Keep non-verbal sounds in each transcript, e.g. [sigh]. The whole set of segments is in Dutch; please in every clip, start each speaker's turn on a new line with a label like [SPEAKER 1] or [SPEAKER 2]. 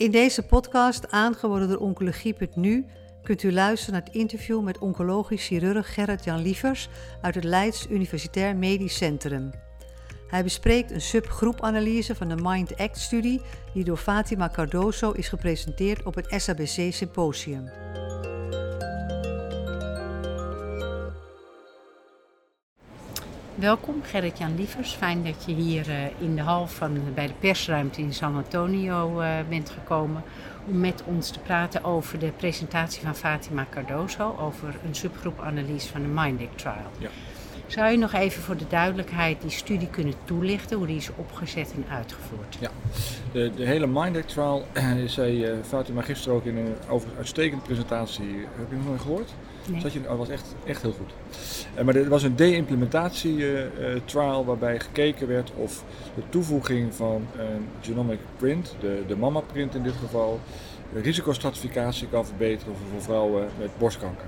[SPEAKER 1] In deze podcast, aangeboden door Oncologie.nu, kunt u luisteren naar het interview met oncologisch chirurg Gerrit-Jan Lievers uit het Leids Universitair Medisch Centrum. Hij bespreekt een subgroepanalyse van de Mind Act-studie die door Fatima Cardoso is gepresenteerd op het SABC Welkom Gerrit-Jan Lievers. Fijn dat je hier uh, in de hal van, bij de persruimte in San Antonio uh, bent gekomen om met ons te praten over de presentatie van Fatima Cardoso over een subgroepanalyse van de MindEC trial. Ja. Zou je nog even voor de duidelijkheid die studie kunnen toelichten, hoe die is opgezet en uitgevoerd?
[SPEAKER 2] Ja, de, de hele MindEC trial zei uh, Fatima gisteren ook in een over uitstekende presentatie. Heb je nog nooit gehoord? Nee. Oh, was echt, echt heel goed. Uh, maar er was een de-implementatie-trial uh, waarbij gekeken werd of de toevoeging van een genomic print, de, de mama-print in dit geval, de risicostratificatie kan verbeteren voor vrouwen met borstkanker.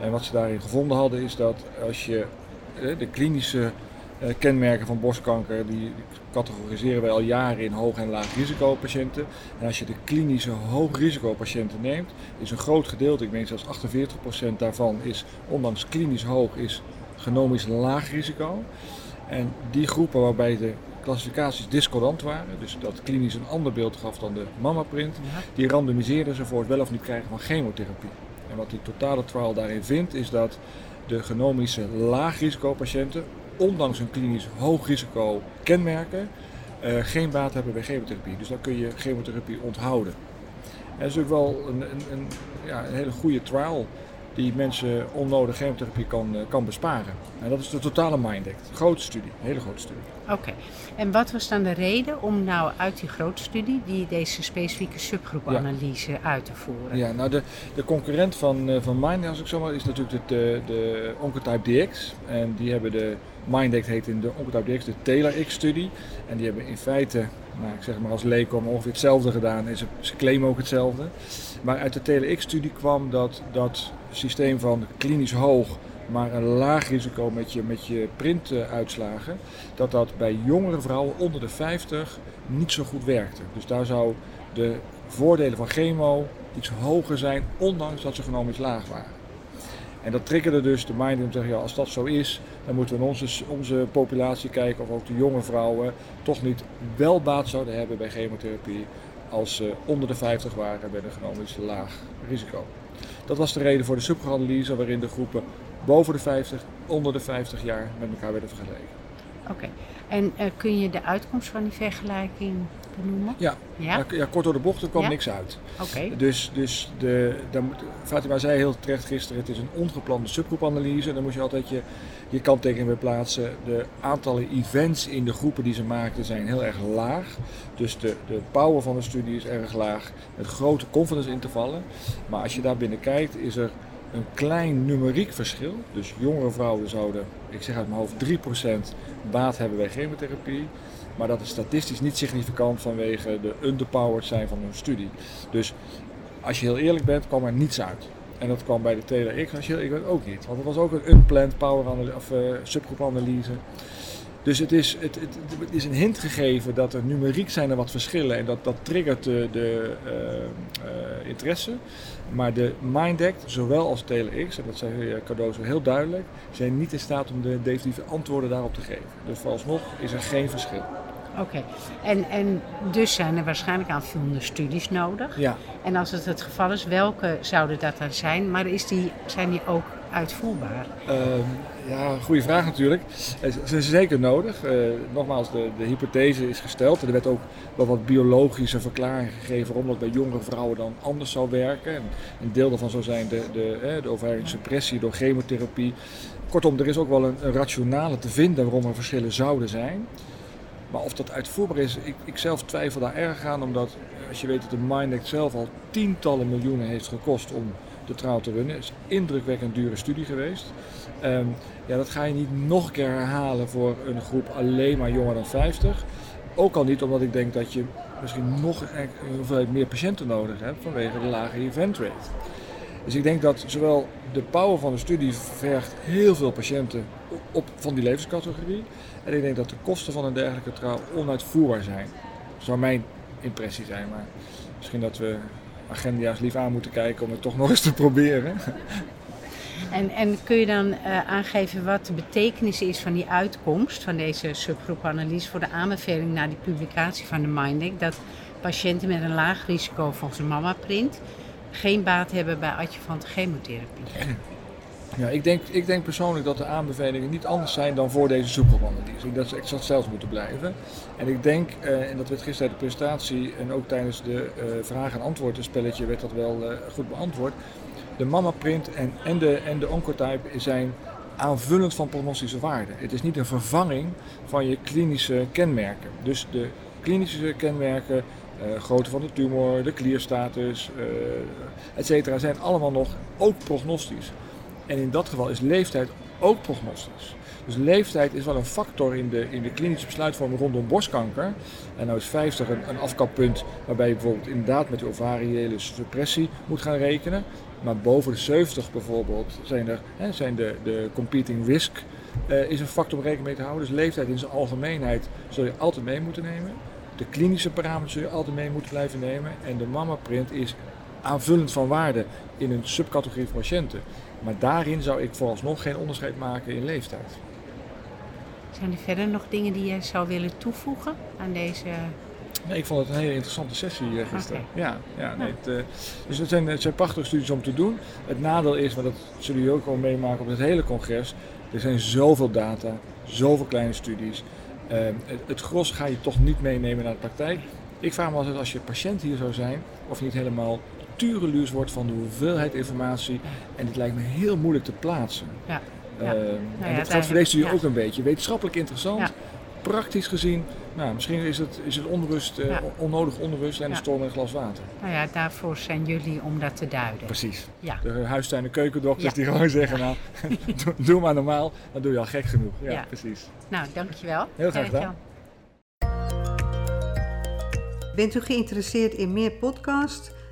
[SPEAKER 2] En wat ze daarin gevonden hadden is dat als je de klinische kenmerken van borstkanker, die categoriseren wij al jaren in hoog- en laag risicopatiënten. En als je de klinische hoog risicopatiënten neemt, is een groot gedeelte, ik meen zelfs 48% daarvan, is ondanks klinisch hoog, is genomisch laag risico. En die groepen waarbij de klassificaties discordant waren, dus dat klinisch een ander beeld gaf dan de mammaprint, die randomiseerden ze voor het wel of niet krijgen van chemotherapie. En wat die totale trial daarin vindt, is dat de genomische laagrisicopatiënten, ondanks hun klinisch hoog risico kenmerken, uh, geen baat hebben bij chemotherapie. Dus dan kun je chemotherapie onthouden. En dat is natuurlijk wel een, een, een, ja, een hele goede trial die mensen onnodig chemotherapie kan, uh, kan besparen. En dat is de totale MindAct. Grote studie, hele grote studie.
[SPEAKER 1] Oké, en wat was dan de reden om nou uit die grote studie die, deze specifieke subgroepanalyse uit te voeren?
[SPEAKER 2] Ja, nou de, de concurrent van, uh, van MindAct, als ik zo maar, is natuurlijk de, de, de Oncotype DX. En die hebben de MindAct heet in de Oncotype DX de Taylor-X-studie. En die hebben in feite, nou, ik zeg maar als leekom, ongeveer hetzelfde gedaan. En ze, ze claimen ook hetzelfde. Maar uit de Taylor-X-studie kwam dat dat systeem van klinisch hoog, maar een laag risico met je, met je printuitslagen, dat dat bij jongere vrouwen onder de 50 niet zo goed werkte. Dus daar zou de voordelen van chemo iets hoger zijn, ondanks dat ze genomisch laag waren. En dat triggerde dus de mind om te zeggen, ja, als dat zo is, dan moeten we in onze, onze populatie kijken of ook de jonge vrouwen toch niet wel baat zouden hebben bij chemotherapie als ze onder de 50 waren bij een genomisch laag risico. Dat was de reden voor de subgroepanalyse waarin de groepen boven de 50, onder de 50 jaar met elkaar werden vergeleken.
[SPEAKER 1] Oké, en uh, kun je de uitkomst van die vergelijking benoemen?
[SPEAKER 2] Ja, ja? ja kort door de bocht, er kwam niks uit.
[SPEAKER 1] Oké.
[SPEAKER 2] Dus, dus de, dan, Fatima zei heel terecht gisteren, het is een ongeplande subgroepanalyse. Dan moet je altijd je, je kanttekening weer plaatsen. De aantallen events in de groepen die ze maakten zijn heel erg laag. Dus de, de power van de studie is erg laag, met grote confidence intervallen. Maar als je daar binnen kijkt, is er een klein numeriek verschil. Dus jongere vrouwen zouden, ik zeg uit mijn hoofd, 3% baat hebben bij chemotherapie. Maar dat is statistisch niet significant vanwege de underpowered zijn van hun studie. Dus als je heel eerlijk bent, kwam er niets uit. En dat kwam bij de TLX, als je heel eerlijk bent, ook niet. Want het was ook een unplanned power of uh, subgroepanalyse. Dus het is, het, het, het, is een hint gegeven dat er numeriek zijn er wat verschillen en dat, dat triggert de, de uh, uh, interesse. Maar de MindAct, zowel als TLX, en dat zei Cardozo heel duidelijk, zijn niet in staat om de definitieve antwoorden daarop te geven. Dus vooralsnog is er geen verschil.
[SPEAKER 1] Oké, en, en dus zijn er waarschijnlijk aanvullende studies nodig.
[SPEAKER 2] Ja.
[SPEAKER 1] En als het het geval is, welke zouden dat dan zijn? Maar is die, zijn die ook uitvoerbaar?
[SPEAKER 2] Uh, ja, goede vraag natuurlijk. Ze zijn zeker nodig. Uh, nogmaals, de, de hypothese is gesteld. Er werd ook wel wat biologische verklaring gegeven waarom dat bij jongere vrouwen dan anders zou werken. En een deel daarvan zou zijn de, de, de door chemotherapie. Kortom, er is ook wel een, een rationale te vinden waarom er verschillen zouden zijn. Maar of dat uitvoerbaar is, ik, ik zelf twijfel daar erg aan, omdat als je weet dat de MindAct zelf al tientallen miljoenen heeft gekost om de trouw te runnen, is indrukwekkend dure studie geweest. Um, ja, dat ga je niet nog een keer herhalen voor een groep alleen maar jonger dan 50. Ook al niet omdat ik denk dat je misschien nog een hoeveelheid meer patiënten nodig hebt vanwege de lage event rate. Dus ik denk dat zowel de power van de studie vergt heel veel patiënten op, van die levenscategorie. En ik denk dat de kosten van een dergelijke trouw onuitvoerbaar zijn. Dat zou mijn impressie zijn. Maar misschien dat we agenda's lief aan moeten kijken om het toch [laughs] nog eens te proberen.
[SPEAKER 1] En, en kun je dan uh, aangeven wat de betekenis is van die uitkomst van deze subgroepanalyse voor de aanbeveling naar die publicatie van de Mindic? Dat patiënten met een laag risico volgens een mama-print geen baat hebben bij adjuvante chemotherapie. [clears throat]
[SPEAKER 2] Ja, ik denk, ik denk persoonlijk dat de aanbevelingen niet anders zijn dan voor deze subgroepanalyse. Ik dat ze exact zelfs moeten blijven. En ik denk, uh, en dat werd gisteren de presentatie en ook tijdens de uh, vraag- en antwoorden spelletje werd dat wel uh, goed beantwoord de mama-print en, en, de, en de oncotype zijn aanvullend van prognostische waarde. Het is niet een vervanging van je klinische kenmerken. Dus de klinische kenmerken, uh, grootte van de tumor, de klierstatus, uh, et cetera, zijn allemaal nog ook prognostisch. En in dat geval is leeftijd ook prognostisch. Dus leeftijd is wel een factor in de, in de klinische besluitvorming rondom borstkanker. En nou is 50 een, een afkappunt waarbij je bijvoorbeeld inderdaad met ovariële suppressie moet gaan rekenen. Maar boven de 70 bijvoorbeeld zijn, er, hè, zijn de, de competing risk uh, is een factor om rekening mee te houden. Dus leeftijd in zijn algemeenheid zul je altijd mee moeten nemen. De klinische parameters zul je altijd mee moeten blijven nemen. En de mama-print is aanvullend van waarde in een subcategorie van patiënten. Maar daarin zou ik vooralsnog geen onderscheid maken in leeftijd.
[SPEAKER 1] Zijn er verder nog dingen die je zou willen toevoegen aan deze
[SPEAKER 2] Nee, ik vond het een hele interessante sessie uh, gisteren. Okay. Ja, ja, nee, het, uh, dus het zijn, het zijn prachtige studies om te doen. Het nadeel is, maar dat zullen jullie ook al meemaken op het hele congres, er zijn zoveel data, zoveel kleine studies. Uh, het, het, gros ga je toch niet meenemen naar de praktijk. Ik vraag me altijd als je patiënt hier zou zijn, of je niet helemaal tureluurs wordt van de hoeveelheid informatie. En het lijkt me heel moeilijk te plaatsen. Ja. Ja. Nou en dat geldt voor deze studie ook een beetje. Wetenschappelijk interessant, praktisch gezien nou, misschien is het, is het onrust, uh, ja. onnodig onrust en een storm in een glas water.
[SPEAKER 1] Nou ja, daarvoor zijn jullie om dat te duiden.
[SPEAKER 2] Precies. Ja. De huistuin- en keukendokters die gewoon zeggen, nou, [laughs] doe, doe, maar normaal, dan doe je al gek genoeg. Ja, precies.
[SPEAKER 1] Nou, dankjewel.
[SPEAKER 2] Heel graag gedaan.
[SPEAKER 3] Bent u geïnteresseerd in meer podcasts?